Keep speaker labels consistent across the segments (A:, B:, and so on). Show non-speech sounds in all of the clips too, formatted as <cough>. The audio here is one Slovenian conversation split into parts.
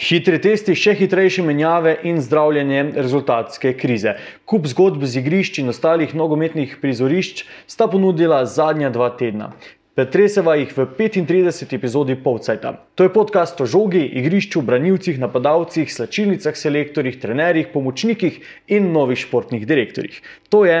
A: Hitri testi, še hitrejše menjave in zdravljenje rezultatske krize. Kup zgodb z igrišč in ostalih nogometnih prizorišč sta ponudila zadnja dva tedna. Pretreseva jih v 35 epizodi Povcajta. To je podcast o žogi, igrišču, branilcih, napadalcih, slačilnicah, selektorjih, trenerjih, pomočnikih in novih športnih direktorjih. To je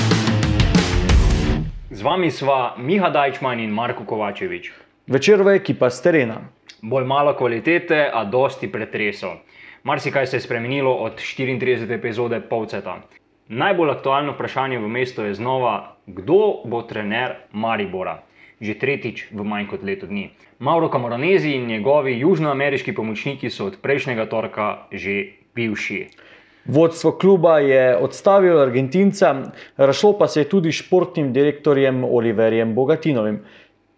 B: Z vami sva Miha Dajčman in Marko Kovačevič.
A: večerova ekipa z terena.
B: Bolj malo kvalitete, a dosti pretresov. Marsikaj se je spremenilo od 34. epizode Povceta. Najbolj aktualno vprašanje v mestu je znova, kdo bo trener Maribora. Že tretjič v manj kot letu dni. Mauro Camoranesi in njegovi južnoameriški pomočniki so od prejšnjega torka že bivši.
A: Vodstvo kluba je odstavilo Argentinca, razšlo pa se je tudi športnim direktorjem Oliverjem Bogatinovim.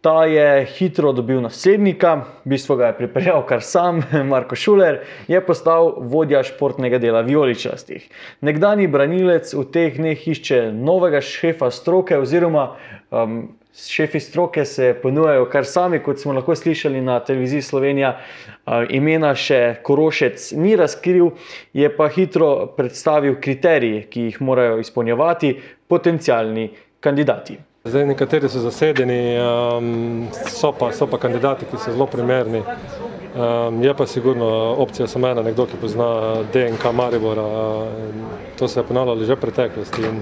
A: Ta je hitro dobil naslednika, v bistvu ga je pripeljal kar sam, <laughs> Marko Šuler, je postal vodja športnega dela Violičastih. Nekdani branilec v teh dneh išče novega šefa stroke, oziroma um, šefi stroke se ponujajo kar sami, kot smo lahko slišali na televiziji Slovenija. Imena še Korošec ni razkril, je pa hitro predstavil kriterije, ki jih morajo izpolnjevati potencijalni kandidati.
C: Zdaj, nekateri so zasedeni, um, so, pa, so pa kandidati, ki so zelo primerni. Um, je pa sigurno opcija samo ena, nekdo, ki pozna DNK Maribora. To se je ponavljalo že v preteklosti in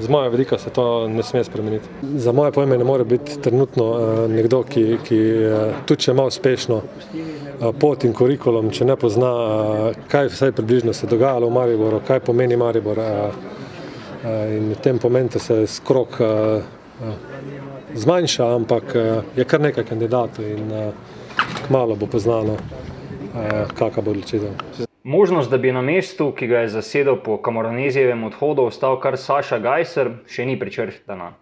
C: z mojega vidika se to ne sme spremeniti. Za moje pojme ne more biti trenutno uh, nekdo, ki, ki uh, tudi če ima uspešno uh, pot in kurikulum, če ne pozna, kaj vsaj približno se dogajalo v Mariboru, kaj pomeni Maribor. In v tem momentu se skrok zmanjša, ampak je kar nekaj kandidatov in kmalo bo poznano, kakšna bo odločitev.
B: Možnost, da bi na mestu, ki ga je zasedel po Kamoranezijevem odhodu, ostal kar Saša Gajser, še ni prečrtana.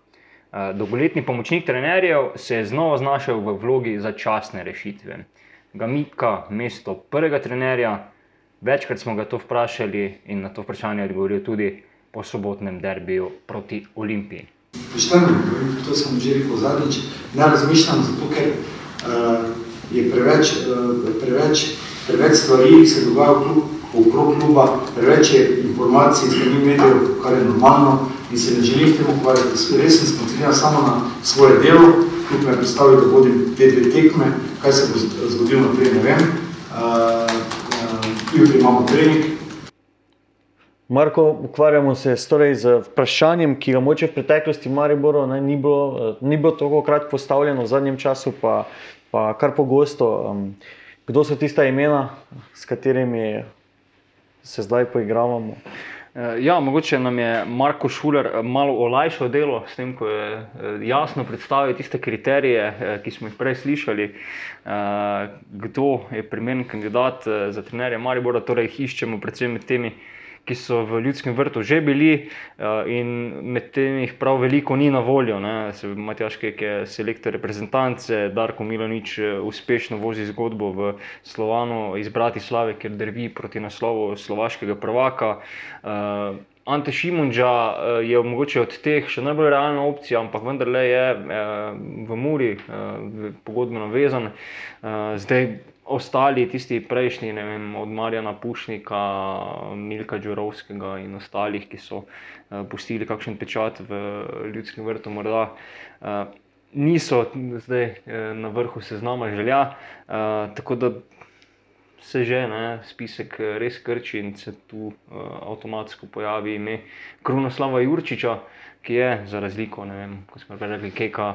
B: Dolgoletni pomočnik trenerjev se je znova znašel v vlogi začasne rešitve. Ga mika mesto prvega trenerja, večkrat smo ga to vprašali in na to vprašanje odgovoril tudi po sobotnem derbiju proti Olimpiji.
D: Pošteno, to sem že rekel zadnjič, ne razmišljam zato, ker uh, je preveč, uh, preveč, preveč stvari se dogaja okrog kluba, preveč je informacij strani medijev, kar je normalno in se ne želim temu ukvarjati. Res sem skoncentriran samo na svoje delo, kljub me predstavlja, da vodim te dve tekme, kaj se bo zgodilo naprej, ne vem. Uh, uh, jutri imamo trening,
A: Marko, ukvarjamo se torej z vprašanjem, ki ga moče v preteklosti v Mariboru ne, ni, bilo, ni bilo tako krat postavljeno, v zadnjem času pa, pa kar pogosto. Um, kdo so tista imena, s katerimi se zdaj poigravamo?
B: Ja, mogoče nam je Marko Šuler malo olajšal delo s tem, ko je jasno predstavil tiste kriterije, ki smo jih prej slišali, kdo je primeren kandidat za trenerja Maribora, torej iščemo predvsem med temi ki so v ljudskem vrtu že bili, uh, in med temi jih prav veliko ni na voljo. Matjaš, ki je selektor reprezentance, Darko Milanič eh, uspešno vozi zgodbo v Slovanu iz Bratislave, ker drvi proti naslovu slovaškega prvaka. Uh, Ante Šimunča je mogoče od teh še najbolj realna opcija, ampak vendarle je v Muri pogodbeno vezan. Zdaj ostali, tisti prejšnji, vem, od Marjana Pušnika, Milka Džurovskega in ostalih, ki so uh, pustili kakšen pečat v ljudskem vrtu, morda uh, niso zdaj uh, na vrhu seznama želja. Uh, tako da se že ne, spisek res krči in se tu uh, avtomatsko pojavi ime Krunoslava Jurčiča. Uh, ki je za razliko, ne vem, kot smo rekli, Keka,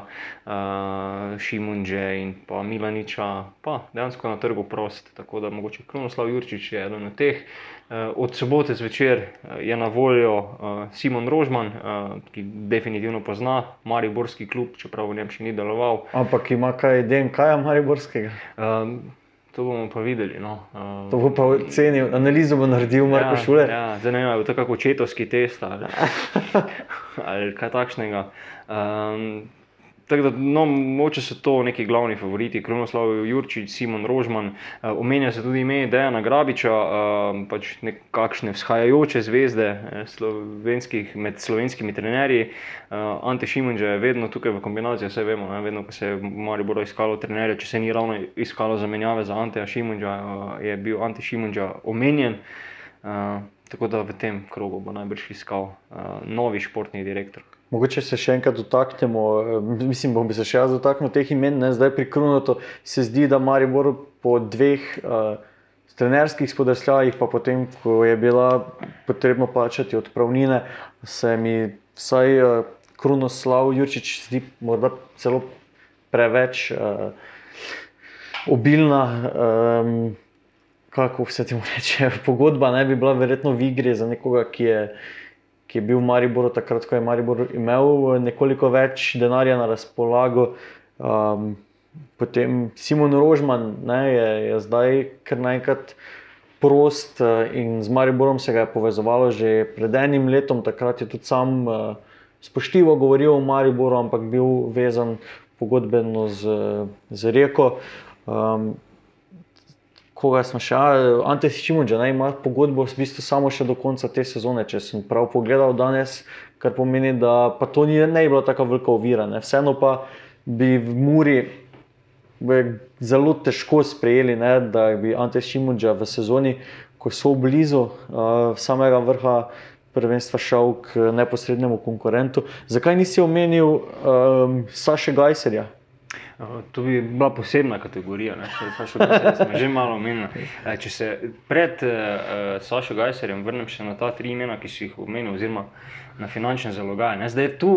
B: uh, Šimunže in pa Milaniča, pa dejansko na trgu prost. Tako da mogoče Kronoslav Jurčič je eden od teh. Uh, od sobote zvečer je na voljo uh, Simon Rožman, uh, ki definitivno pozna Mariborski klub, čeprav v njem še ni deloval.
A: Ampak ima kaj DNK-ja Mariborskega?
B: Uh, To bomo pa videli. No. Uh,
A: to bo pa ocenil, analizo bo naredil Marko
B: ja,
A: Šuler.
B: Ja, ne vem, to je kako očetovski test ali, <laughs> ali kaj takšnega. Um, Tako da, no, moče so to neki glavni favoriti, Kronoslav Jurčič, Simon Rožman, uh, omenja se tudi ime Dejana Grabiča, uh, pač nekakšne vzhajajoče zvezde eh, med slovenskimi trenerji. Uh, Ante Šimunža je vedno tukaj v kombinaciji, vse vemo, ne, vedno, ko se je Maribor iskalo trenerje, če se ni ravno iskalo zamenjave za Anteja Šimunža, uh, je bil Ante Šimunža omenjen. Uh, tako da v tem krogu bo najbrž iskal uh, novi športni direktor.
A: Mogoče se še enkrat dotaknemo, eh, mislim, bom se še jaz dotaknil teh imen, ne? zdaj pri Krunotu se zdi, da Maribor po dveh uh, trenerskih spodrsljajih, pa potem, ko je bila potrebno plačati odpravnine, se mi vsaj uh, Krunoslav Jurčič zdi morda celo preveč uh, obilna. Um, kako se ti reče, <laughs> pogodba ne bi bila verjetno v igri za nekoga, ki je ki je bil v Mariboru takrat, ko je Maribor imel nekoliko več denarja na razpolago. Um, potem Simon Rožman ne, je, je zdaj kar naenkrat prost uh, in z Mariborom se ga je povezovalo že pred enim letom. Takrat je tudi sam uh, spoštljivo govoril o Mariboru, ampak bil vezan pogodbeno z, z Reko. Um, koga smo še, Ante Šimunča, naj ima pogodbo v bistvu samo še do konca te sezone, če sem prav pogledal danes, kar pomeni, da pa to ni, ne bi bila tako velika ovira. Ne. Vseeno pa bi v Muri zelo težko sprejeli, ne, da bi Ante Šimunča v sezoni, ko so blizu uh, samega vrha. Prvenstva šel k neposrednemu konkurentu. Zakaj nisi omenil um, Saša Gajserja,
B: To bi bila posebna kategorija, ne Sašo, smo že malo omenili. Če se pred uh, Sašo Gajserjem vrnem še na ta tri imena, ki si jih omenil, oziroma na finančne zalogaje. Ne? Zdaj je tu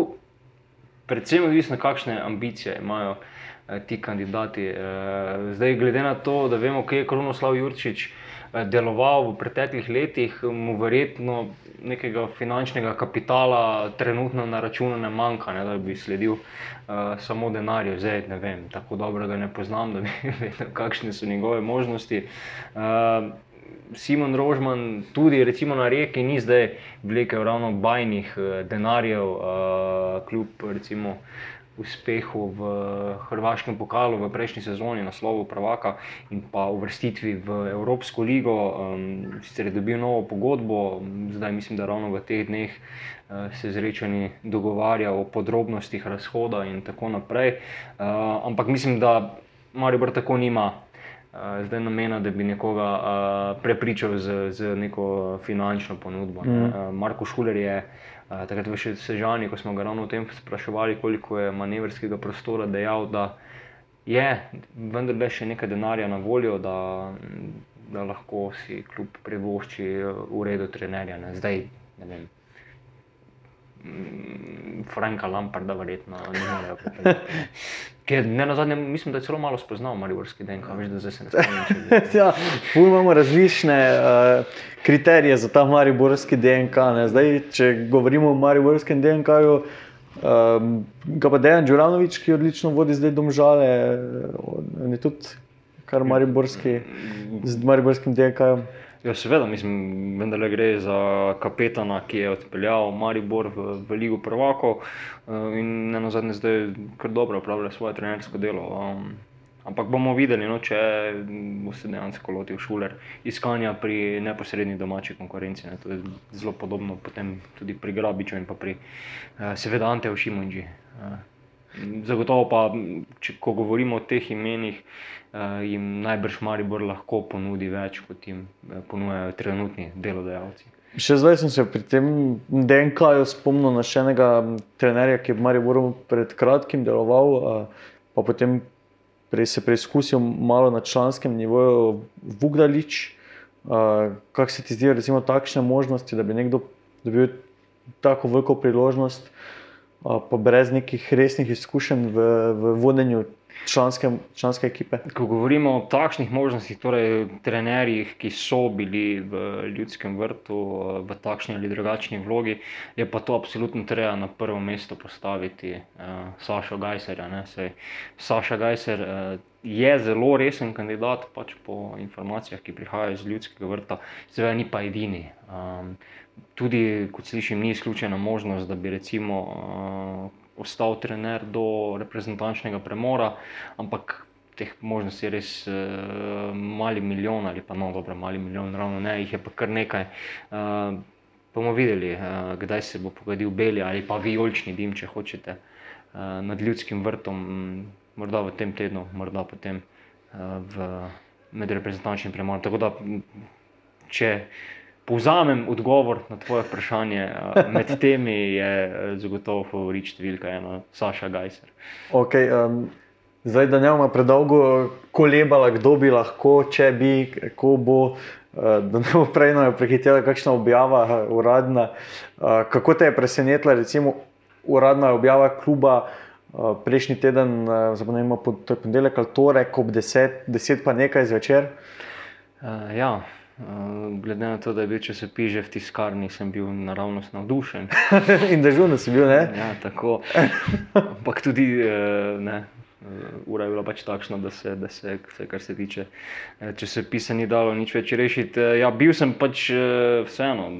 B: predvsem odvisno, kakšne ambicije imajo uh, ti kandidati. Uh, zdaj, glede na to, da vemo, kje je Kronoslav Jurčič uh, deloval v preteklih letih, mu verjetno nekega finančnega kapitala trenutno na računu ne manjka, ne, da bi sledil uh, samo denarju. Zdaj ne vem, tako dobro ga ne poznam, <laughs> da bi vedel, kakšne so njegove možnosti. Uh, Simon Rožman, tudi recimo na reki, ni zdaj vlekel ravno bajnih uh, denarjev, uh, kljub recimo uspehu v Hrvaškem pokalu v prejšnji sezoni, naslovu Pravaka in pa uvrstitvi v Evropsko ligo. Um, sicer je dobil novo pogodbo, zdaj mislim, da ravno v teh dneh uh, se zrečani dogovarja o podrobnostih razhoda in tako naprej. Uh, ampak mislim, da Maribor tako nima. Uh, zdaj namena, da bi nekoga uh, prepričal z, z neko finančno ponudbo. Mm. Uh, Marko Šuler je uh, takrat v Sežani, ko smo ga ravno o tem spraševali, koliko je manevrskega prostora, dejal, da je vendarle še nekaj denarja na voljo, da, da lahko si kljub privošči v redu trenerja. Ne. Zdaj, ne vem. Mm, Franka Lamparda, verjetno ne more. <laughs> Ne na zadnje, mislim, da je celo malo spoznal mariborski DNK, veš, da zdaj se ne spomnim. <laughs>
A: ja, imamo različne uh, kriterije za ta mariborski DNK. Zdaj, če govorimo o mariborskem DNK, um, ga pa Dejan Đuranovič, ki odlično vodi zdaj domžale, on je tudi kar mariborski, z mariborskim DNK.
B: Ja, seveda, mislim, vendar gre za kapetana, ki je odpeljal Maribor v, v Ligo Prvako eh, in na zadnje zdaj kar dobro upravlja svoje trenersko delo. Um, ampak bomo videli, no, če bo se dejansko lotil šuler iskanja pri neposredni domači konkurenci. Ne. To je zelo podobno potem tudi pri Grabiču in pa pri uh, seveda Anteju Šimunži. Uh, zagotovo pa, če, govorimo o teh imenih, uh, jim najbrž Maribor lahko ponudi več, kot jim uh, ponujajo trenutni delodajalci.
A: Še zdaj sem se pri tem DNK-ju spomnil na še enega trenerja, ki je v Mariboru pred kratkim deloval, uh, pa potem prej se preizkusil malo na članskem nivoju Vugdalič. Uh, Kako se ti zdi, recimo, takšne možnosti, da bi nekdo dobil tako veliko priložnost, uh, pa brez nekih resnih izkušenj v, v vodenju članske, članske ekipe.
B: Ko govorimo o takšnih možnostih, torej trenerjih, ki so bili v ljudskem vrtu v takšni ali drugačni vlogi, je pa to absolutno treba na prvo mesto postaviti uh, Saša Gajserja. Sej, Saša Gajser uh, je zelo resen kandidat, pač po informacijah, ki prihajajo iz ljudskega vrta, seveda ni pa edini. Um, tudi, kot slišim, ni izključena možnost, da bi recimo. Uh, ostal trener do reprezentančnega premora, ampak teh možnosti je res uh, mali milijon ali pa no, dobro, mali milijon, ravno ne, jih je pa kar nekaj. Uh, bomo videli, uh, kdaj se bo pogodil beli ali pa vijolični dim, če hočete, uh, nad ljudskim vrtom, morda v tem tednu, morda potem uh, v medreprezentančnem premoru. Tako da, če povzamem odgovor na tvoje vprašanje. Med <laughs> temi je zagotovo favorit številka ena, Saša Gajser.
A: Okay, um, zdaj, da ne bomo predolgo kolebali, kdo bi lahko, če bi, kako bo. Da ne bo prej prehitela kakšna objava, uradna. Kako te je presenetila, recimo, uradna objava kluba prejšnji teden, zapomnimo, ponedeljek ali torek ob 10, 10 pa nekaj zvečer?
B: Uh, ja, glede na to, da je bil časopis že v tiskarni, sem bil naravnost navdušen. <laughs>
A: In dežurno si bil, ne?
B: Ja, tako. Ampak tudi, uh, ne, uh, ura je bila pač takšna, da se, da se vse, kar se tiče uh, časopisa, ni dalo nič več rešiti. Uh, ja, bil sem pač uh, vseeno,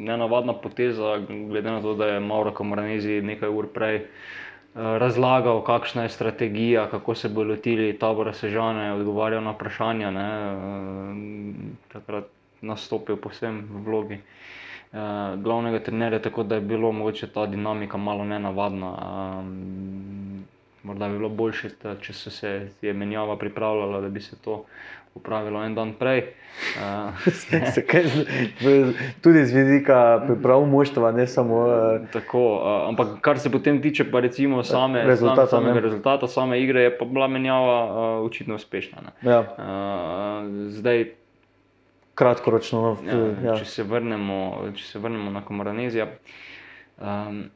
B: nenavadna poteza, glede na to, da je Mauro Kamoranezi nekaj ur prej. Eh, razlagal, kakšna je strategija, kako se bo lotili tabora Sežane, odgovarjal na vprašanja. Ne, eh, takrat nastopil posebno v vlogi uh, glavnega trenerja, tako da je bilo mogoče ta dinamika malo nenavadna. Um, morda bi bilo boljše, če so se je menjava pripravljala, da bi se to upravilo en dan prej.
A: Uh, <laughs> tudi z vidika priprav moštva, ne samo. Uh,
B: tako, uh, ampak kar se potem tiče pa recimo same, rezultata, sam, samega rezultata, same igre, je pa bila menjava uh, očitno uspešna.
A: Ja.
B: Uh, zdaj,
A: Kratkoročno. No,
B: ja, ja. Če, se vrnemo, če se vrnemo na Komoranezijo. Um,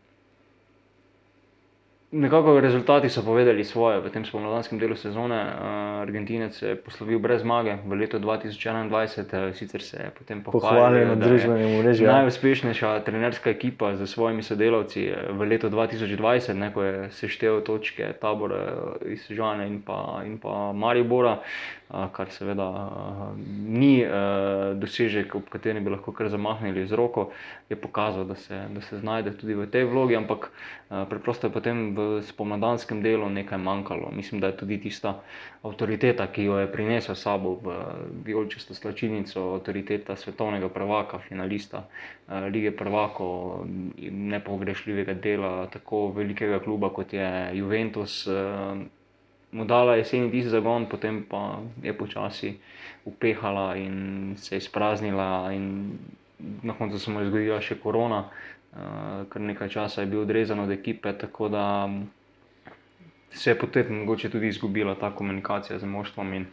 B: Nekako rezultati so povedali svoje v tem spomladanskem delu sezone. Uh, Argentinec je poslovil brez zmage v letu 2021, uh, sicer se je potem
A: pohvalil na družbenem
B: mrežu. Ja. Najuspešnejša trenerska ekipa z svojimi sodelavci v letu 2020, ne, ko je seštel točke tabora iz Žana in pa, in pa Maribora. Kar seveda ni dosežek, ob katerem bi lahko kar zamahnili z roko, je pokazal, da se, da se znajde tudi v tej vlogi, ampak preprosto je potem v spomladanskem delu nekaj manjkalo. Mislim, da je tudi tista avtoriteta, ki jo je prinesel s sabo v Violčesto slačilnico, avtoriteta svetovnega prvaka, finalista lige prvako, nepogrešljivega dela tako velikega kluba kot je Juventus mu dala jeseni tisti zagon, potem pa je počasi upehala in se izpraznila. Na koncu se mu je zgodila še korona, uh, kar nekaj časa je bil odrezan od ekipe, tako da se je potem mogoče tudi izgubila ta komunikacija z moštvom in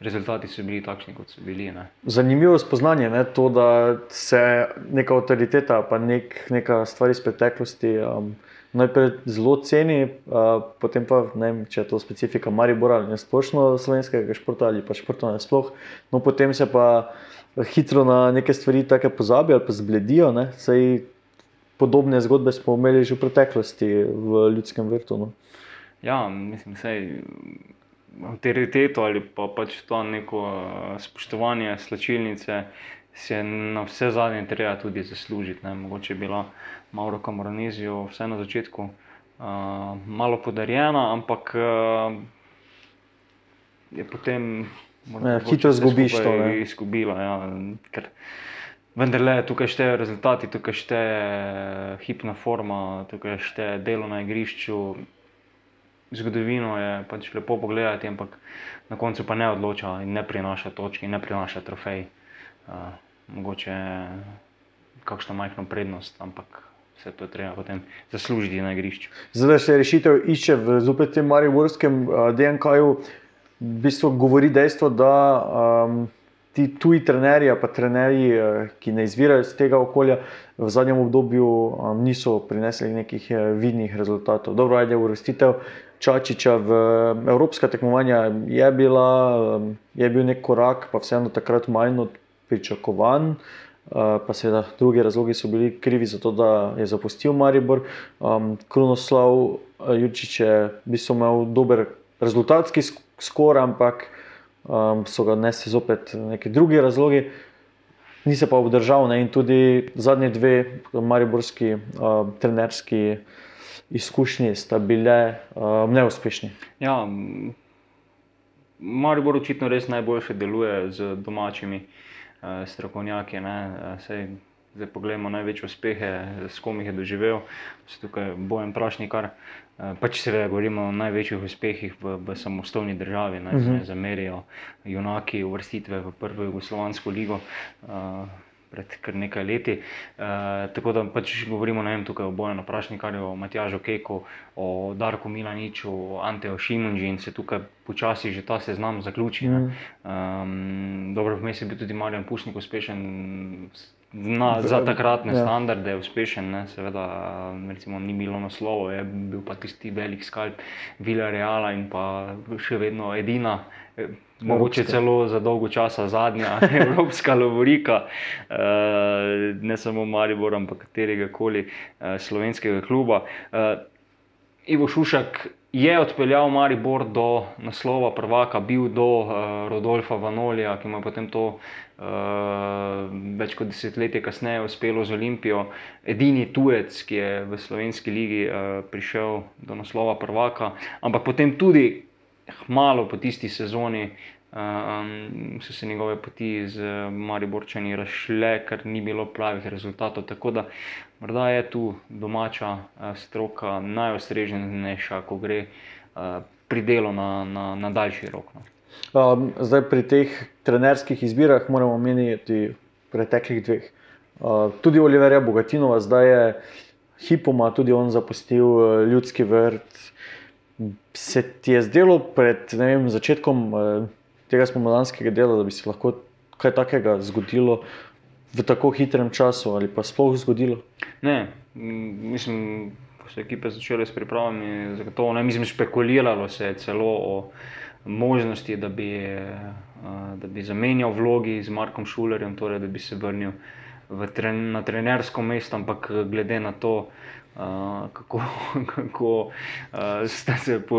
B: rezultati so bili takšni, kot so bili. Ne.
A: Zanimivo spoznanje je to, da se neka avtoriteta, pa nek, neka stvar iz preteklosti. Um, najprej zelo ceni, uh, potem pa ne vem, če je to specifika Maribora ali splošno slovenskega športa ali pa športa nasploh. No, potem se pa hitro na neke stvari tako pozabijo ali pa zbledijo. Sej podobne zgodbe smo imeli že v preteklosti v ljudskem vrtu. No.
B: Ja, mislim, da je avtoriteto ali pa pač to neko spoštovanje slačilnice. Se je na vse zadnje treba tudi zaslužiti. Ne. Mogoče je bila Mauro Kamoranizijo, vse na začetku, uh, malo podarjena, ampak uh, je potem
A: ne, hitro zgubiš to.
B: Izgubila, ja, ker vendar le tukaj šteje rezultati, tukaj šteje hipna forma, tukaj šteje delo na igrišču. Zgodovino je pač lepo pogledati, ampak na koncu pa ne odloča in ne prinaša točke, ne prinaša trofej. Uh, mogoče kakšno majhno prednost, ampak vse to treba potem zaslužiti na igrišču.
A: Zdaj se rešitev išče v zopet tem mariborskem uh, DNK-ju. V bistvu govori dejstvo, da um, ti tuji trenerji, pa trenerji, uh, ki ne izvirajo iz tega okolja, v zadnjem obdobju um, niso prinesli nekih uh, vidnih rezultatov. Dobro, ajde, uvrstitev Čačiča v evropska tekmovanja je, bila, je bil nek korak, pa vseeno takrat manj od pričakovan. Uh, pa seveda drugi razlogi so bili krivi za to, da je zapustil Maribor. Um, Krunoslav Jurčič je v bistvu imel dober rezultatski skor, ampak um, so ga nesli zopet neki drugi razlogi. Ni se pa obdržal ne? in tudi zadnji dve mariborski uh, trenerski izkušnji sta bile uh, neuspešni.
B: Ja, Maribor očitno res najboljše deluje z domačimi uh, strokovnjaki. Sej, zdaj pogledamo največje uspehe, s kom jih je doživel. Se tukaj bojem prašnikar. Uh, pač seveda govorimo o največjih uspehih v, v samostojni državi, ne uh -huh. zamerijo junaki uvrstitve v prvo jugoslovansko ligo. Uh, pred kar nekaj leti. Uh, tako da pač govorimo vem, tukaj o Bojanu Prašnikarju, o Matjažu Keku, o Darku Milaniču, o Anteo Šimunži in se tukaj počasi že ta seznam zaključi. Mm. Um, dobro, vmes je bil tudi Marjan Pušnik uspešen. Na, za takratne ja. standarde je uspešen, ne, seveda, recimo, ni bilo naslovo, je bil pa tisti velik skalp Vila Reala in pa še vedno edina mogoče celo za dolgo časa zadnja <laughs> evropska lovorika, eh, ne samo Maribor, ampak katerega koli eh, slovenskega kluba. Eh, Ivo Šušak je odpeljal Maribor do naslova prvaka, bil do Rodolfa Vanolija, ki mu je potem to več kot desetletje kasneje uspelo z Olimpijo. Edini tujec, ki je v slovenski ligi prišel do naslova prvaka, ampak potem tudi malo po tisti sezoni um, so se njegove poti z Mariborčani razšle, ker ni bilo pravih rezultatov. Tako da morda je tu domača uh, stroka najostrežnejša, ko gre uh, pri delu na, na, na daljši rok. No.
A: Um, zdaj pri teh trenerskih izbirah moramo omeniti preteklih dveh. Uh, tudi Oliverja Bogatinova, zdaj je hipoma tudi on zapustil uh, ljudski vrt. Se ti je zdelo pred vem, začetkom tega spomladanskega dela, da bi se lahko kaj takega zgodilo v tako hitrem času ali pa sploh zgodilo?
B: Ne, mislim, ko so ekipe začele s pripravami, zagotovo ne, mislim, špekuliralo se je celo o možnosti, da bi, da bi zamenjal vlogi z Markom Šulerjem, torej da bi se vrnil tren, na trenersko mesto, ampak glede na to, uh, kako, <laughs> kako uh, sta se po,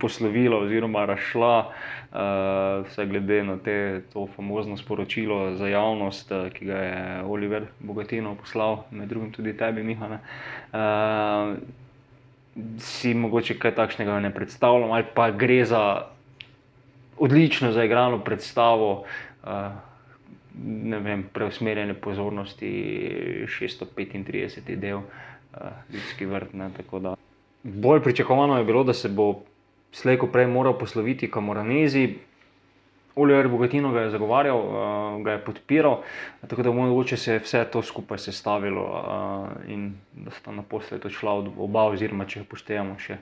B: poslovila oziroma rašla, uh, vse glede na te, to famozno sporočilo za javnost, uh, ki ga je Oliver Bogatino poslal, med drugim tudi tebi, Mihane. Uh, Si mogoče kaj takšnega ne predstavljam, ali pa gre za odlično zaigrano predstavo, uh, ne vem, preusmerjene pozornosti 635 del uh, ljudski vrt. Ne, bolj pričakovano je bilo, da se bo slejko prej moral posloviti Kamoranezi. Oliver Bogatino ga je zagovarjal, uh, ga je podpiral, tako da mogoče se je vse to skupaj sestavilo uh, in da sta naposled odšla od oba, oziroma če poštejemo še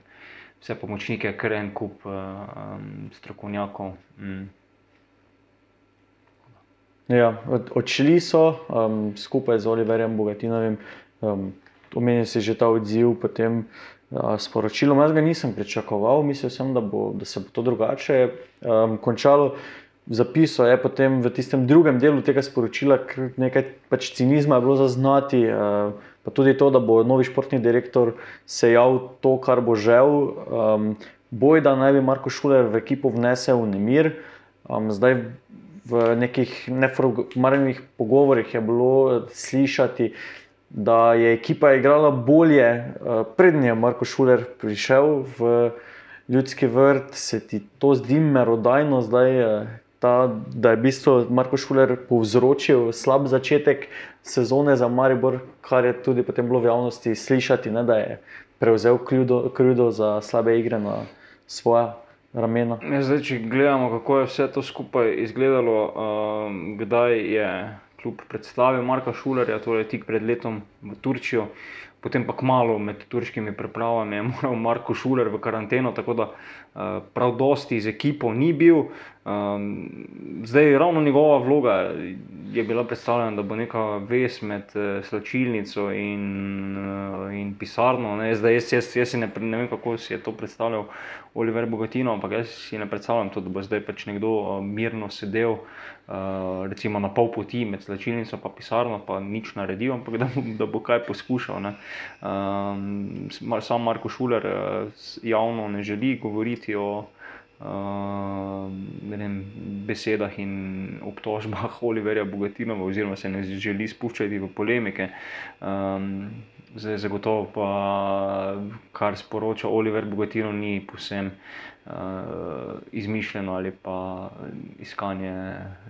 B: vse pomočnike, kar en kup uh, um, strokovnjakov. Mm.
A: Ja, od, odšli so um, skupaj z Oliverjem Bogatinovim, um, omenil si že ta odziv, potem uh, sporočilo. Jaz ga nisem pričakoval, mislil sem, da, bo, da se bo to drugače um, končalo. Zapisal je potem v tistem drugem delu tega sporočila, ker nekaj pač cinizma je bilo zaznati, uh, pa tudi to, da bo novi športni direktor sejal to, kar bo žel. Um, boj, da naj bi Marko Šuler v ekipo vnesel nemir. Um, zdaj v nekih neformalnih pogovorih je bilo slišati, da je ekipa igrala bolje, eh, predtem je Marko Šuler prišel v ljudski vrt, se ti to zdi merodajno, zdaj, eh, ta, da je v bistvu Marko Šuler povzročil slab začetek sezone za Maribor, kar je tudi potem bilo v javnosti slišati, ne, da je prevzel krivdo za slabe igre na svoje ramena.
B: Ja, zdaj, če gledamo, kako je vse to skupaj izgledalo, uh, kdaj je kljub predstavi Marka Šulerja, torej tik pred letom v Turčijo, potem pa kmalo med turškimi pripravami je moral Marko Šuler v karanteno, tako da prav dosti z ekipo ni bil. Um, zdaj, ravno njegova vloga je bila predstavljena, da bo neka vez med uh, slačilnico in, uh, in pisarno. Ne? Zdaj, jaz, jaz, jaz ne, ne vem, kako si je to predstavljal Oliver Bogatino, ampak jaz si ne predstavljam, to, da bo zdaj pač nekdo uh, mirno sedel. Uh, recimo na pol poti med slačilnico in pisarno, pa nič naredil, ampak da, da bo kaj poskušal. Um, sam Marko Šuler uh, javno ne želi govoriti o, uh, vem, besedah in obtožbah <laughs> Oliverja Bogatinova, oziroma se ne želi spuščati v polemike. Um, zdaj, zagotovo pa, kar sporoča Oliver Bogatinov, ni posem uh, izmišljeno ali pa iskanje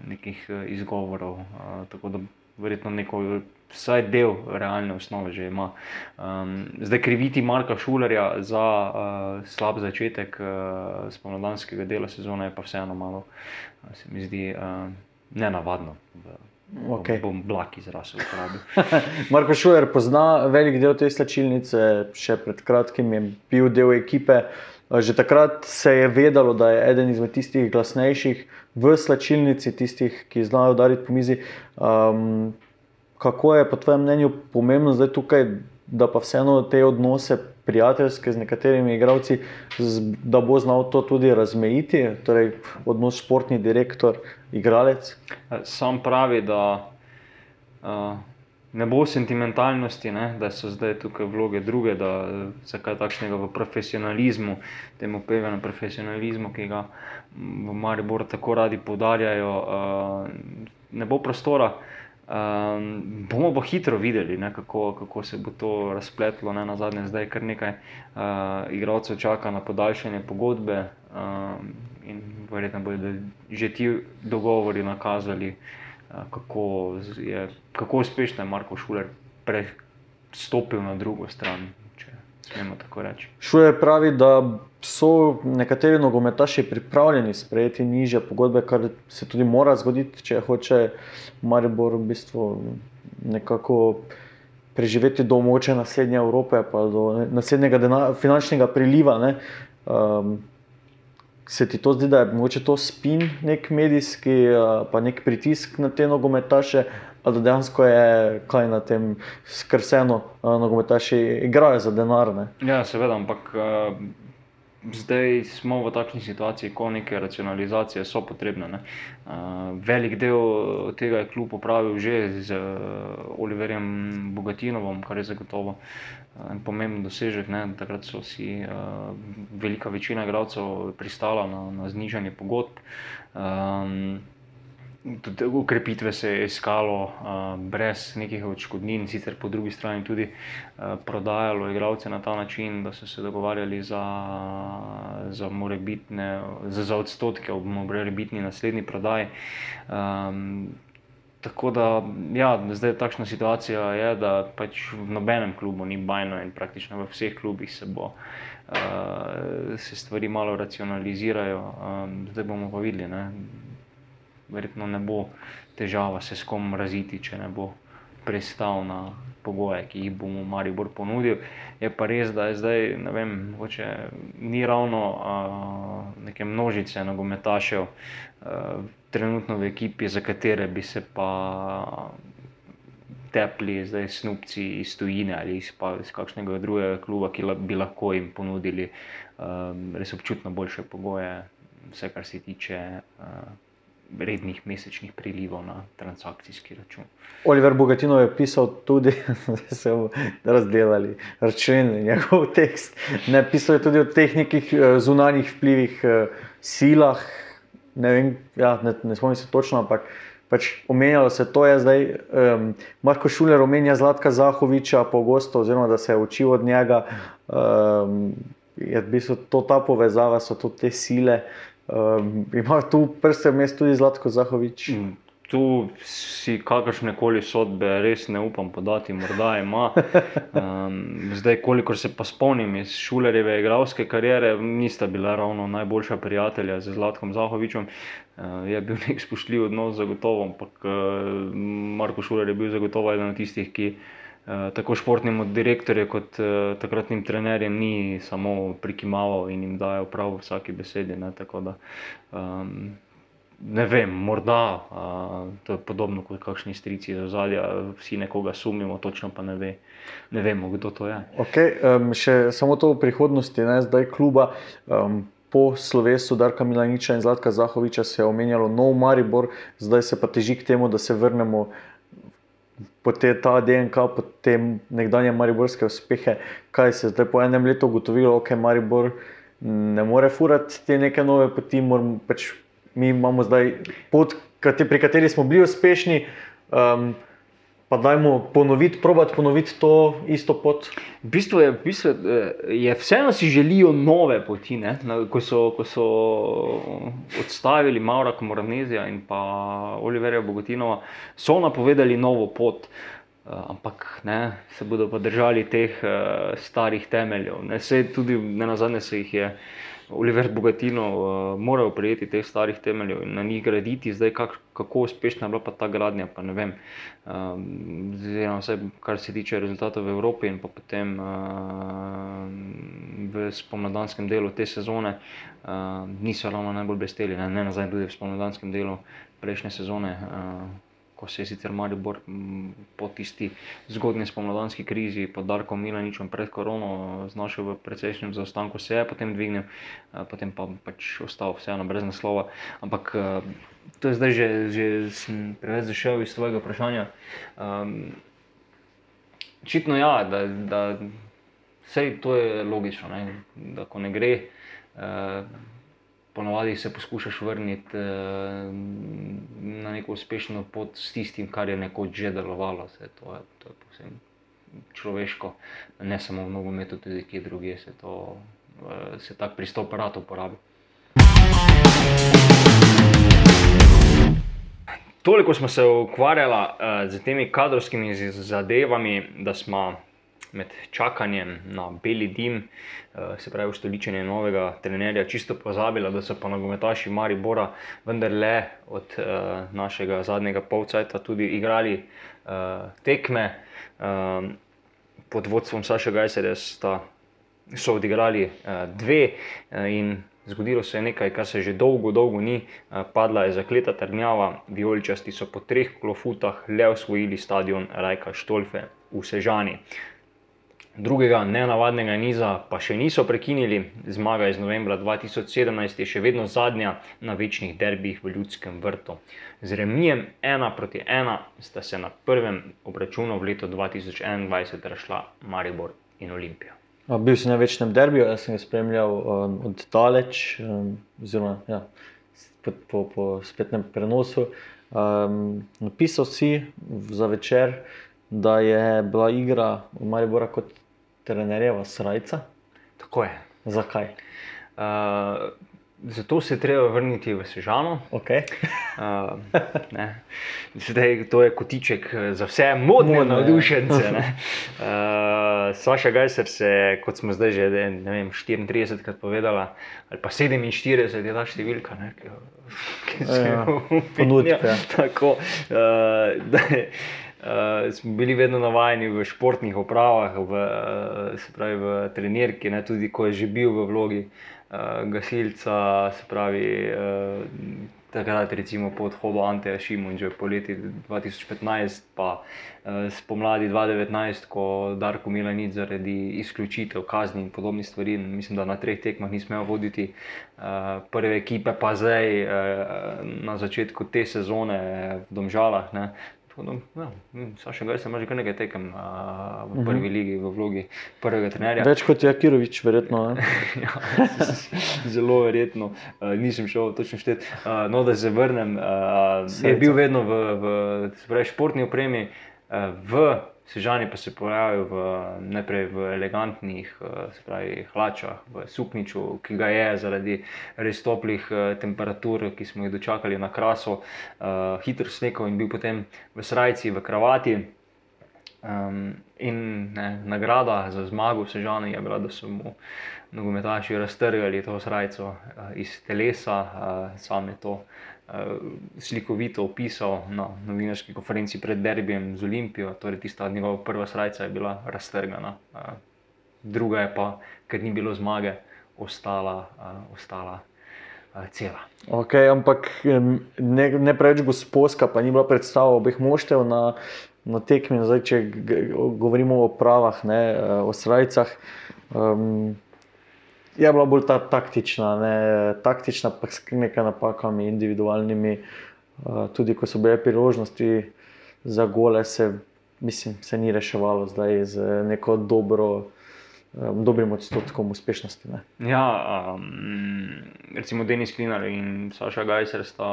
B: nekih izgovorov. Uh, tako da verjetno neko vsaj del realne osnove že ima. Um, zdaj kriviti Marka Šulerja za uh, slab začetek uh, spomladanskega dela sezone je pa vseeno malo, uh, se mi zdi, uh, nenavadno. Okay. Bom blag izrasel. <laughs>
A: Marko Šuler pozna velik del te slačilnice, še pred kratkim je bil del ekipe. Že takrat se je vedelo, da je eden izmed tistih glasnejših v slačilnici, tistih, ki znajo udariti po mizi. Um, kako je po tvojem mnenju pomembno zdaj tukaj, da pa vseeno te odnose prijateljske z nekaterimi igravci, da bo znal to tudi razmejiti, torej odnos športni direktor, igralec?
B: Sam pravi, da uh, ne bo sentimentalnosti, ne, da so zdaj tukaj vloge druge, da se kaj takšnega v profesionalizmu, temu pevanju profesionalizmu, ki ga v Mariboru tako radi poudarjajo, uh, ne bo prostora. Um, bomo pa hitro videli, ne, kako, kako se bo to razpletlo. Ne, na zadnje, zdaj kar nekaj uh, igralcev čaka na podaljšanje pogodbe um, in verjetno bodo že ti dogovori nakazali, uh, kako, je, kako uspešno je Marko Šuler prestopil na drugo stran smemo tako reči.
A: Šuje pravi, da so nekateri nogometaši pripravljeni sprejeti niže pogodbe, kar se tudi mora zgoditi, če hoče Maribor v bistvu nekako preživeti do moče naslednje Evrope, pa do naslednjega denar, finančnega priliva. Ne. Um, Se ti to zdi, da je mogoče to spin, nek medijski, pa nek pritisk na te nogometaše, ali dejansko je kaj na tem skrseno, nogometaši igrajo za denar. Ne?
B: Ja, seveda, ampak uh, zdaj smo v takšni situaciji, ko neke racionalizacije so potrebne. Uh, velik del tega je kljub opravil že z uh, Oliverjem Bogatinovom, kar je zagotovo. En pomemben dosežek. Ne? Takrat so si uh, velika večina igralcev pristala na, na znižanje pogodb. Um, Tudi ukrepitve se je iskalo uh, brez nekih odškodnin, sicer po drugi strani tudi uh, prodajalo igralce na ta način, da so se dogovarjali za, za, za, za odstotke ob morebitni naslednji prodaji. Um, tako da, ja, zdaj takšna situacija, je, da pač v nobenem klubu ni bajno in praktično v vseh klubih se bo. Uh, se stvari malo racionalizirajo, um, zdaj bomo pa videli. Ne? Verjetno ne bo težava se s kom raziti, če ne bo pristal na pogoje, ki jih bomo Maribor ponudil. Je pa res, da je zdaj, ne vem, hoče, ni ravno uh, neke množice nogometašev uh, trenutno v ekipi, za katere bi se pa. Tepli, zdaj snupci iz tujine ali iz, pa, iz kakšnega drugega kluba, ki bi lahko jim ponudili um, res občutno boljše pogoje, vse kar se tiče uh, rednih mesečnih prilivov na transakcijski račun.
A: Oliver Bogatino je pisal tudi, <laughs> da bomo razdelili, računali njegov tekst. Ne, pisal je tudi o teh nekih eh, zunanjih vplivih, eh, silah. Ne, vem, ja, ne, ne spomnim se točno, ampak pač omenjalo se to. Zdaj, um, Marko Šuler omenja Zlatka Zahoviča pogosto, oziroma da se je učil od njega. Um, je v bistvu to ta povezava, so to te sile. Um, ima tu prste mest tudi Zlatko Zahovič. Mm.
B: Tu si kakršne koli sodbe res ne upam podati, morda ima. <laughs> Um, zdaj, kolikor se pa spomnim iz šulerjeve igralske kariere, nista bila ravno najboljša prijatelja z Zlatkom Zahovičem. Uh, je bil <laughs> nek spoštljiv odnos, zagotovo, ampak uh, Marko Šuler je bil zagotovo eden od tistih, ki uh, tako športnim direktorjem, kot uh, takratnim trenerjem, ni samo prikimaval in jim dajal prav vsaki besedi. Ne, da, um, Ne vem, morda uh, to je podobno kot kakšni strici za zadje, vsi nekoga sumimo, točno pa ne, ve, ne vemo, kdo to je.
A: Okay, um, še samo to v prihodnosti, ne, zdaj kluba. Um, Po slovesu Darka Milaniča in Zlatka Zahoviča se je omenjalo nov Maribor, zdaj se pa teži k temu, da se vrnemo po te, ta DNK, po te nekdanje mariborske uspehe. Kaj se je zdaj po enem letu ugotovilo, da okay, Maribor ne more furati te neke nove poti, moramo pač mi imamo zdaj pot, pri kateri smo bili uspešni. Um, Pa dajmo ponoviti, probati ponoviti to isto pot.
B: V bistvu je, v bistvu je vseeno si želijo nove poti. Ko so, ko so odstavili Maura Komoranezija in pa Oliverja Bogotinova, so napovedali novo pot. Ampak ne, se bodo pa držali teh uh, starih temeljev. Ne, tudi, ne na zadnje se jih je Oliver Bogatino uh, moral prijeti teh starih temeljev in na njih graditi, zdaj kak, kako uspešna je bila pa ta gradnja. Pa ne vem, um, zdaj, vse, kar se tiče rezultatov v Evropi in pa potem uh, v spomladanskem delu te sezone, uh, niso ravno najbolj blesteli, ne, ne nazaj tudi v spomladanskem delu prejšnje sezone. Uh, ko se je sicer Maribor po tisti zgodnji spomladanski krizi pod Darkom Milaničem pred korono znašel v precejšnjem zaostanku, se je potem dvignil, potem pa pač ostal vseeno brez naslova. Ampak to je zdaj že, že sem preveč zašel iz tvojega vprašanja. Um, očitno ja, da, da vse to je logično, ne? da ko ne gre. Uh, ponovadi se poskušaš vrniti uh, na neko uspešno pot s tistim, kar je nekoč že delovalo. Se, to, je, to je povsem človeško, ne samo v nogometu, tudi kje drugje se, to, uh, se tak pristop rad uporabi. Toliko smo se ukvarjali uh, z temi kadrovskimi zadevami, da smo med čakanjem na beli dim, eh, se pravi, ustoličenje novega trenerja, čisto pozabila, da so pa nogometaši Maribora vendarle od uh, našega zadnjega polcajta tudi igrali uh, tekme pod vodstvom Saša Gajserja, so odigrali dve in. Zgodilo se je nekaj, kar se že dolgo, dolgo ni, padla je zakleta trnjava, vijoličasti so po treh klofutah le osvojili stadion Rajka Štolfe v Sežani. Drugega nenavadnega niza pa še niso prekinili. Zmaga iz novembra 2017 je še vedno zadnja na večnih derbih v Ljudskem vrtu. Z remijem 1 proti 1 sta se na prvem obračunu v letu 2021 rašla Maribor in Olimpija.
A: Bil sem na večnem derbiju, jaz sem ga spremljal um, od daleč, um, oziroma ja, po, po, po spletnem prenosu. Um, napisal si za večer, da je bila igra v Mariboru kot trenerjeva srca.
B: Tako je.
A: Zakaj?
B: Uh, zato se je treba vrniti v Sežano.
A: Okay.
B: uh, Zdaj, to je kotiček za vse modne ja. navdušence. Uh, Saša Gajser se, kot smo zdaj že vem, 34 krat povedala, ali pa 47 je ta številka, ne, ki, ki se
A: ja, ponudja.
B: Ja. Tako. Uh, uh, smo bili vedno navajeni v športnih opravah, v, uh, pravi, v trenirki, ne, tudi ko je že bil v vlogi uh, gasilca, se pravi. Uh, Takrat, recimo po odhodu Anteja Šimunča, poleti 2015, pa eh, spomladi 2019, ko Darko Milanic zaradi izključitev, kazni in podobnih stvari, mislim, da na treh tekmah ni smel voditi eh, prve ekipe, pa zdaj eh, na začetku te sezone v Domžalah, ne, Ja, hm, Saša Gajs ima že kar nekaj tekem a, v prvi uh mhm. -huh. ligi, v vlogi prvega trenerja.
A: Več kot je Akirovič, verjetno. <laughs>
B: ja, <laughs> zelo verjetno, a, nisem šel točno štet. A, no, da se vrnem, a, je bil vedno v, v, v športni opremi. A, v Sežani pa se pojavijo v, najprej v elegantnih eh, pravi, hlačah, v sukniču, ki ga je zaradi res toplih eh, temperatur, ki smo jih dočakali na kraso, uh, hitro snekal in bil potem v srajci, v kravati. Um, in ne, nagrada za zmago v Sežani je bila, da so mu nogometaši raztrgali to srajco uh, iz telesa, uh, sam je to slikovito opisal na novinarski konferenci pred derbijem z Olimpijo. Torej, tista njegova prva srca je bila raztrgana, uh, druga je pa, ker ni bilo zmage, ostala. Uh, ostala cela.
A: Okay, ampak ne, ne preveč gospodska, pa ni bila predstava obeh moštev na, na tekmi. Zdaj, če govorimo o pravah, ne, eh, o srajcah. Um, je bila bolj ta taktična, ne, taktična, pa s nekaj napakami, individualnimi. Uh, tudi ko so bile priložnosti za gole, se, mislim, se ni reševalo zdaj z neko dobro, dobrim odstotkom uspešnosti. Ne.
B: Ja, um, recimo Denis Klinar in Saša Gajser sta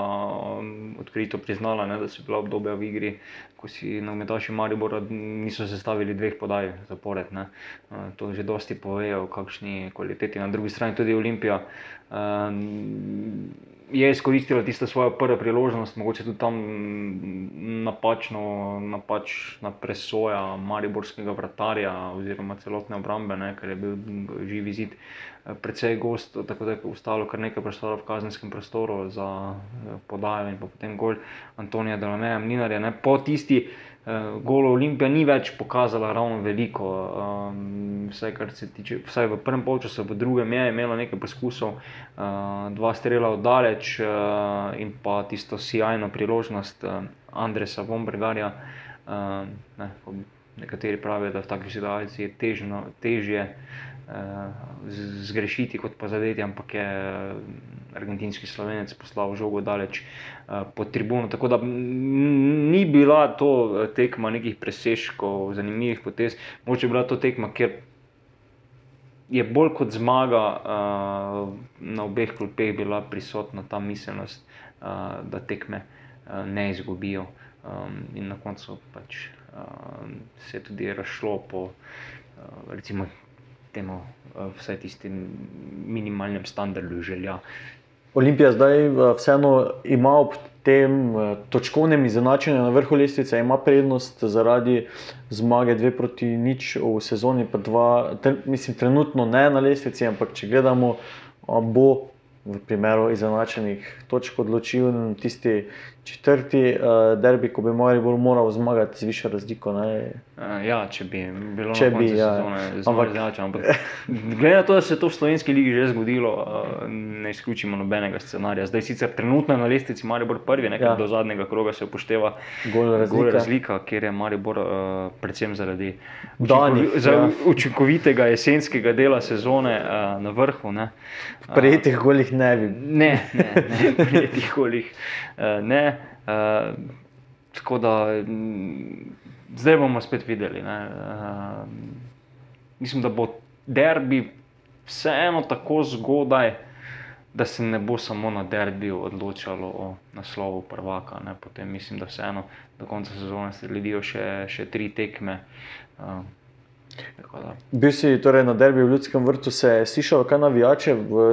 B: um, odkrito priznala, ne, da so bila obdobja v igri, ko si nogometaši Maribora niso sestavili dveh podaj zapored. Uh, to že dosti pove o kakšni kvaliteti. Na drugi strani tudi Olimpija. Um, Je izkoristila tisto svojo prvo priložnost, mogoče tudi tam napačno, napačna presoja Mariborskega vratarja oziroma celotne obrambe, ne, ker je bil živi zid eh, precej gost, tako da je ostalo kar nekaj prostora v kazenskem prostoru za eh, podajo in potem gol Antonija Delameja Mlinarja. Ne. Po tisti uh, golu Olimpija ni več pokazala ravno veliko, um, vsaj tiče, vsaj v prvem polčasu, v drugem je imela nekaj poskusov, uh, dva strela oddaleč uh, in pa tisto sjajno priložnost uh, Andresa Vombergarja. Uh, ne, nekateri pravijo, da v takšni situaciji je težno, težje uh, zgrešiti kot pa zadeti, ampak je uh, argentinski slovenec poslal žogo daleč uh, pod tribuno. Tako da ni bila to eh, tekma nekih presežkov, zanimivih potez, mogoče je bila to tekma, kjer je bolj kot zmaga na obeh klopeh bila prisotna ta miselnost, da tekme ne izgubijo. In na koncu pač, se je tudi razšlo po recimo, temu, uh, vsaj tistim minimalnem standardu želja.
A: Olimpija zdaj eh, vseeno ima ob tem eh, točkovnem izenačenju na vrhu lestvice, ima prednost zaradi zmage 2 proti nič v sezoni, pa dva, tre, mislim, trenutno ne na lestvici, ampak če gledamo, bo v primeru izenačenih točk odločil tisti četrti uh, derbi, ko bi Maribor moral zmagati z višjo razliko. Ne?
B: Uh, ja, če bi bilo
A: Če
B: na
A: bi, ja.
B: sezone
A: Ampak-
B: izenačeno. Ampak <laughs> glede na to, da se je to v slovenski ligi že zgodilo, uh, ne izključimo nobenega scenarija. Zdaj sicer trenutno na lestvici Maribor prvi, nekaj
A: Ja.
B: do zadnjega kroga se upošteva
A: Gol
B: gol
A: razlika.
B: razlika, kjer je Maribor uh, predvsem zaradi
A: Danih,
B: učinkovi- za
A: ja.
B: učinkovitega jesenskega dela sezone uh, na vrhu. Ne. Uh,
A: Prejetih golih ne bi.
B: Ne, ne, ne <laughs> prijetih golih. Uh, ne, uh, tako da mm, zdaj bomo spet videli. Ne, uh, mislim, da bo derbi vseeno tako zgodaj, da se ne bo samo na derbiju odločalo o naslovu prvaka. Ne. Potem mislim, da vseeno do konca sezone sledijo še, še tri tekme. Uh,
A: Bil si torej na derbi v Ljudskem vrtu, se je slišalo, kaj navijače v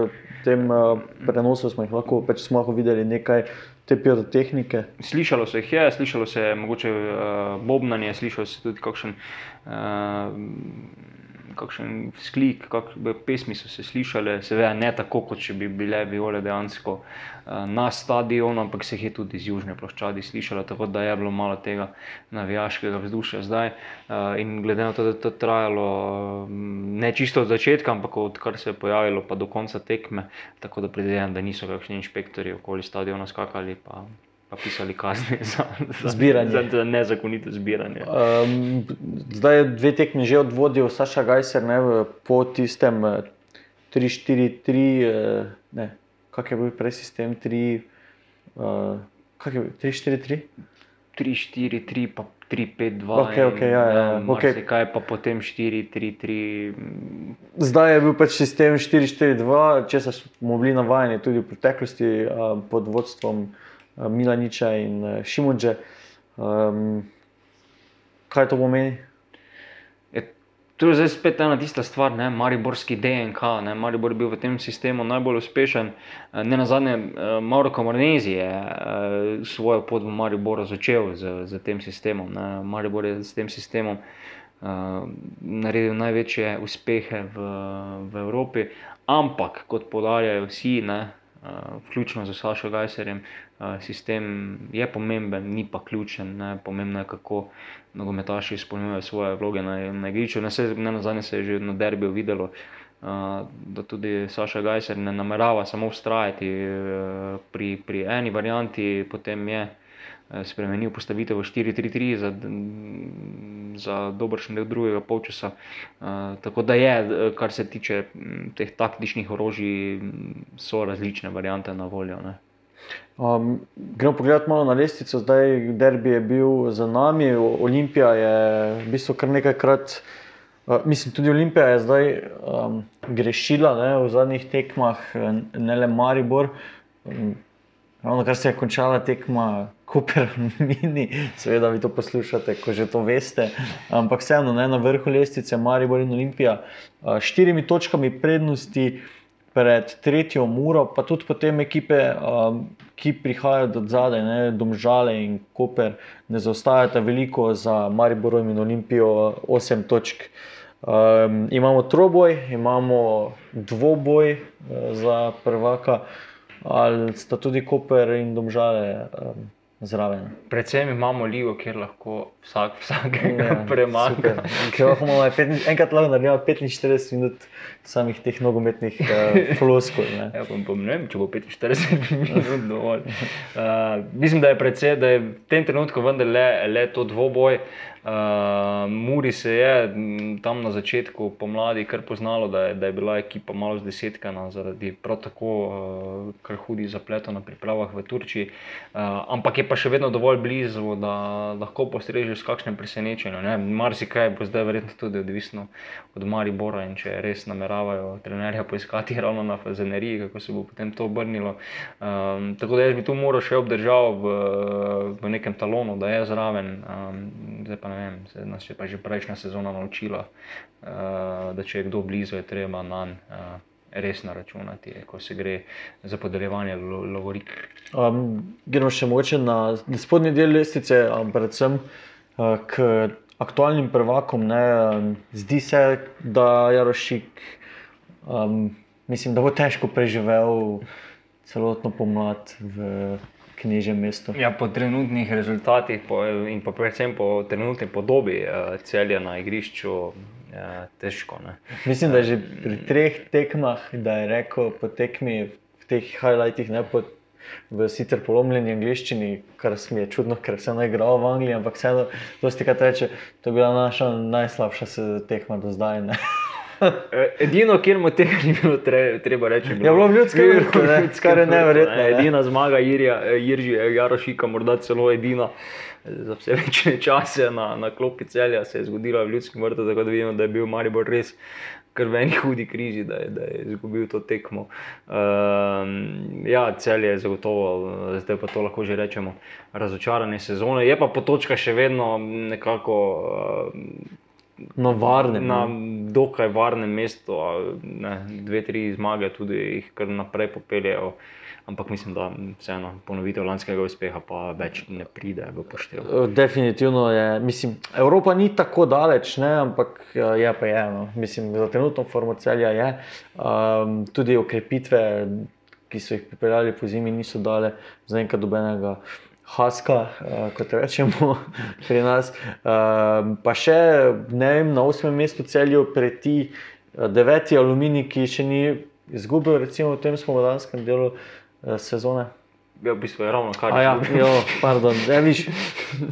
A: tem uh, prenosu smo jih lahko, pač smo lahko videli nekaj te pirotehnike.
B: Slišalo se jih je, slišalo se je mogoče uh, bobnanje, slišalo se tudi kakšen, uh, kakšen sklik, kakšne pesmi so se slišale, seveda ne tako, kot če bi bile viole dejansko uh, na stadionu, ampak se jih je tudi z južne ploščadi slišalo, tako da je bilo malo tega navijaškega vzdušja zdaj. Uh, in glede na to, da je to trajalo uh, ne čisto od začetka, ampak odkar se je pojavilo, pa do konca tekme, tako da predvidevam, da niso kakšni inšpektori okoli stadiona skakali. Pa, Pa pisali kazni <laughs> za, za, za, za nezakonito zbiranje.
A: Um, zdaj je dve tekmi že odvodil Saša Gajser ne, po tistem eh, 3-4-3, eh, ne, kak je bil prej sistem 3, uh, kak je bil 3-4-3?
B: 3, 4, 3, pa 3, 5, 2.
A: Okej, okej, ja, ja, ja, okej.
B: Kaj pa potem 4, 3, 3.
A: Zdaj je bil pač sistem 4-4-2, česar smo bili navajeni tudi v preteklosti pod vodstvom uh, Milaniča in uh, Šimunže. Um, kaj to pomeni?
B: To je zdaj spet ena tista stvar, ne, Mariborski DNK. Ne, Maribor je bil v tem sistemu najbolj uspešen. Eh, Ne na zadnje, Mauro Camoranesi je eh, svojo pot v Mariboru začel z, z tem sistemom. Ne. Maribor je s tem sistemom uh, naredil največje uspehe v, v Evropi, ampak kot podarjajo vsi, ne, vključno z Sašo Gajserjem, uh, sistem je pomemben, ni pa ključen. Ne. Pomembno je, kako nogometaši izpolnjujejo svoje vloge na, na igrišču. Ne, se- na zadnje se je že na derbiju videlo. da tudi Saša Gajser ne namerava samo ustrajati pri, pri eni varianti, potem je spremenil postavitev v 4-3-3 za, za dobršen del drugega polčasa. Tako da je, kar se tiče teh taktičnih orožij, so različne variante na voljo. Ne.
A: Um, gremo pogledat malo na lestvico, zdaj derbi je bil za nami, Olimpija je v bistvu kar nekajkrat, uh, mislim, tudi Olimpija je zdaj um, grešila ne, v zadnjih tekmah, ne le Maribor. Um, ravno kar se je končala tekma, Koper, <laughs> Mini, seveda vi to poslušate, ko že to veste, ampak vseeno ne, na vrhu lestvice Maribor in Olimpija, uh, štirimi točkami prednosti pred tretjo uro, pa tudi potem ekipe, um, ki prihajajo od zadaj, ne, Domžale in Koper, ne zaostajata veliko za Maribor in Olimpijo, 8 točk. Um, imamo troboj, imamo dvoboj uh, za prvaka, ali sta tudi Koper in Domžale. Um, zraven.
B: Predvsem imamo ligo, kjer lahko vsak vsakega ja, premaga.
A: Enkrat lahko naredimo 45 minut samih teh nogometnih <laughs> uh, floskov.
B: Ja, ne vem, če bo 45 <laughs> minut dovolj. Uh, mislim, da je, predvsej, da je v tem trenutku vendar le, le to dvoboj. Uh, Uh, Muri se je tam na začetku pomladi kar poznalo, da je, da je bila ekipa malo zdesetkana zaradi prav tako uh, kar hudih zapletov na pripravah v Turčiji. Uh, ampak je pa še vedno dovolj blizu, da lahko postrežeš s kakšnim presenečenjem. Marsikaj bo zdaj verjetno tudi odvisno od Maribora in če res nameravajo trenerja poiskati <laughs> ravno na Fazeneriji, kako se bo potem to obrnilo. Um, tako da jaz bi tu moral še obdržati v, v nekem talonu, da je zraven. Um, vem, se nas je pa že prejšnja sezona naučila, uh, da če je kdo blizu, je treba na njega uh, resno računati, ko se gre za podeljevanje lovorik.
A: Um, gremo še moče na spodnji del lestvice, predvsem uh, k aktualnim prvakom. Ne, zdi se, da je Rošik, um, mislim, da bo težko preživel celotno pomlad v knjižnem mestu.
B: Ja, po trenutnih rezultatih po, in pa predvsem po trenutni podobi uh, celja na igrišču. Ja, težko. Ne.
A: Mislim, da je že pri treh tekmah, da je rekel po tekmi v teh highlightih, ne po v sicer polomljeni angliščini, kar se mi je čudno, ker sem igral v Angliji, ampak vseeno, dosti krat reče, to je bila naša najslabša tekma do zdaj. <laughs> Ne.
B: Eh, edino, kjer mu tega ni bilo treba reči, je
A: bilo v ljudskem vrtu, kar je nevrjetno.
B: Edina zmaga Irja, Irži, Jarošika, morda celo edina za vse večne čase na, na klopi celja se je zgodila v ljudskem vrtu, tako da vidimo, da je bil Maribor res. Ker v eni hudi krizi, da je, da je izgubil to tekmo. Um, ja, cel je zagotovo, zdaj pa to lahko že rečemo, razočarane sezone. Je pa potočka še vedno nekako. Uh,
A: na varnem.
B: Na dokaj varnem mestu, ne, dve, tri zmage, tudi jih kar naprej popeljejo. Ampak mislim, da vseeno ponovitev lanskega uspeha pa več ne pride v poštev.
A: Definitivno je. Mislim, Evropa ni tako daleč, ne, ampak je pa je. No. Mislim, za trenutno formo celja je. Um, tudi okrepitve, ki so jih pripeljali po zimi, niso dale za enkrat dobenega. Haska, uh, kot rečemo <laughs> pri nas. Uh, pa še vem, na osmem mestu celju preti uh, deveti aluminij, ki še ni izgubil, recimo v tem spomladanskem delu uh, sezone.
B: Ja, v bistvu je ravno kar.
A: Ja, jo, pardon, ne viš,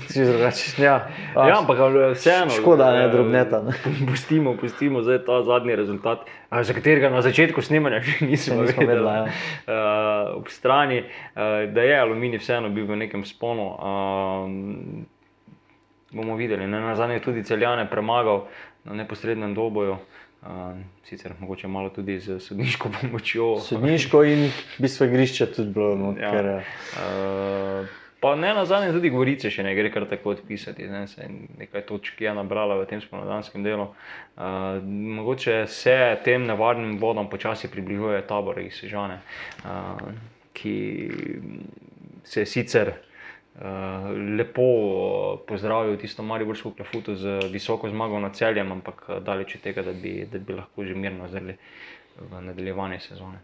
A: si drugačen. Ja,
B: ja, ampak vseeno.
A: Škoda, ne drobneta. Ne.
B: Pustimo, pustimo zdaj ta zadnji rezultat, za katerega na začetku snemanja še nismo
A: vedeli. Ja.
B: Uh, ob strani, uh, da je aluminij vseeno bil v nekem sponu. Uh, bomo videli, ne? na zadnje tudi celjane premagal na neposrednem doboju. Uh, sicer mogoče malo tudi z sodniško <laughs> pomočjo.
A: Sodniško in bistvo igrišča tudi bilo. No, ja. ker,
B: uh, pa ne na zadnje, tudi govorice še ne gre kar tako odpisati. Ne? Nekaj točk je nabrala v tem spomladanskem delu. Uh, mogoče se tem nevarnim vodam počasi približuje tabor iz Sežane, uh, ki se sicer. Uh, lepo pozdravil tisto Mariborsko klafuto z visoko zmago na celjem, ampak eh, daleč od tega, da bi, da bi lahko že mirno zrli v nadaljevanje sezone.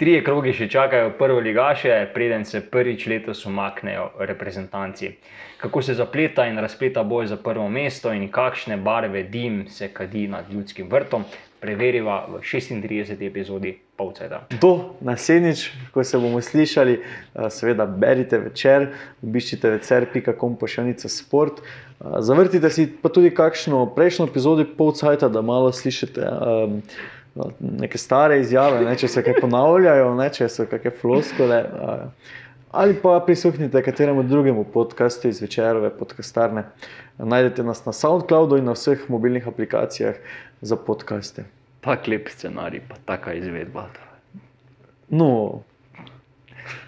B: Trije krogi še čakajo prvo ligaše, preden se prvič letos umaknejo reprezentanci. Kako se zapleta in razpleta boj za prvo mesto in kakšne barve dim se kadi nad ljudskim vrtom, preveriva v 36. epizodi Polcajta.
A: Do naslednjič, ko se bomo slišali, eh, seveda berite večer, obiščite večer.com pošiljnica sport. Eh, Zavrtite si pa tudi kakšno prejšnjo epizodo Polcajta, da malo slišite. Um, Neke stare izjave, ne, če se kaj ponavljajo, ne, če so kakšne floskole. Uh, ali pa prisluhnite kateremu drugemu podkastu iz večerove podcastarne. Najdete nas na SoundCloudu in na vseh mobilnih aplikacijah za podkaste.
B: Tak lep scenarij, pa taka izvedba.
A: No.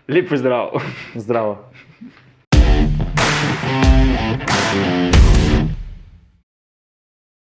B: Lepo zdrav. Zdravo.
A: Zdravo.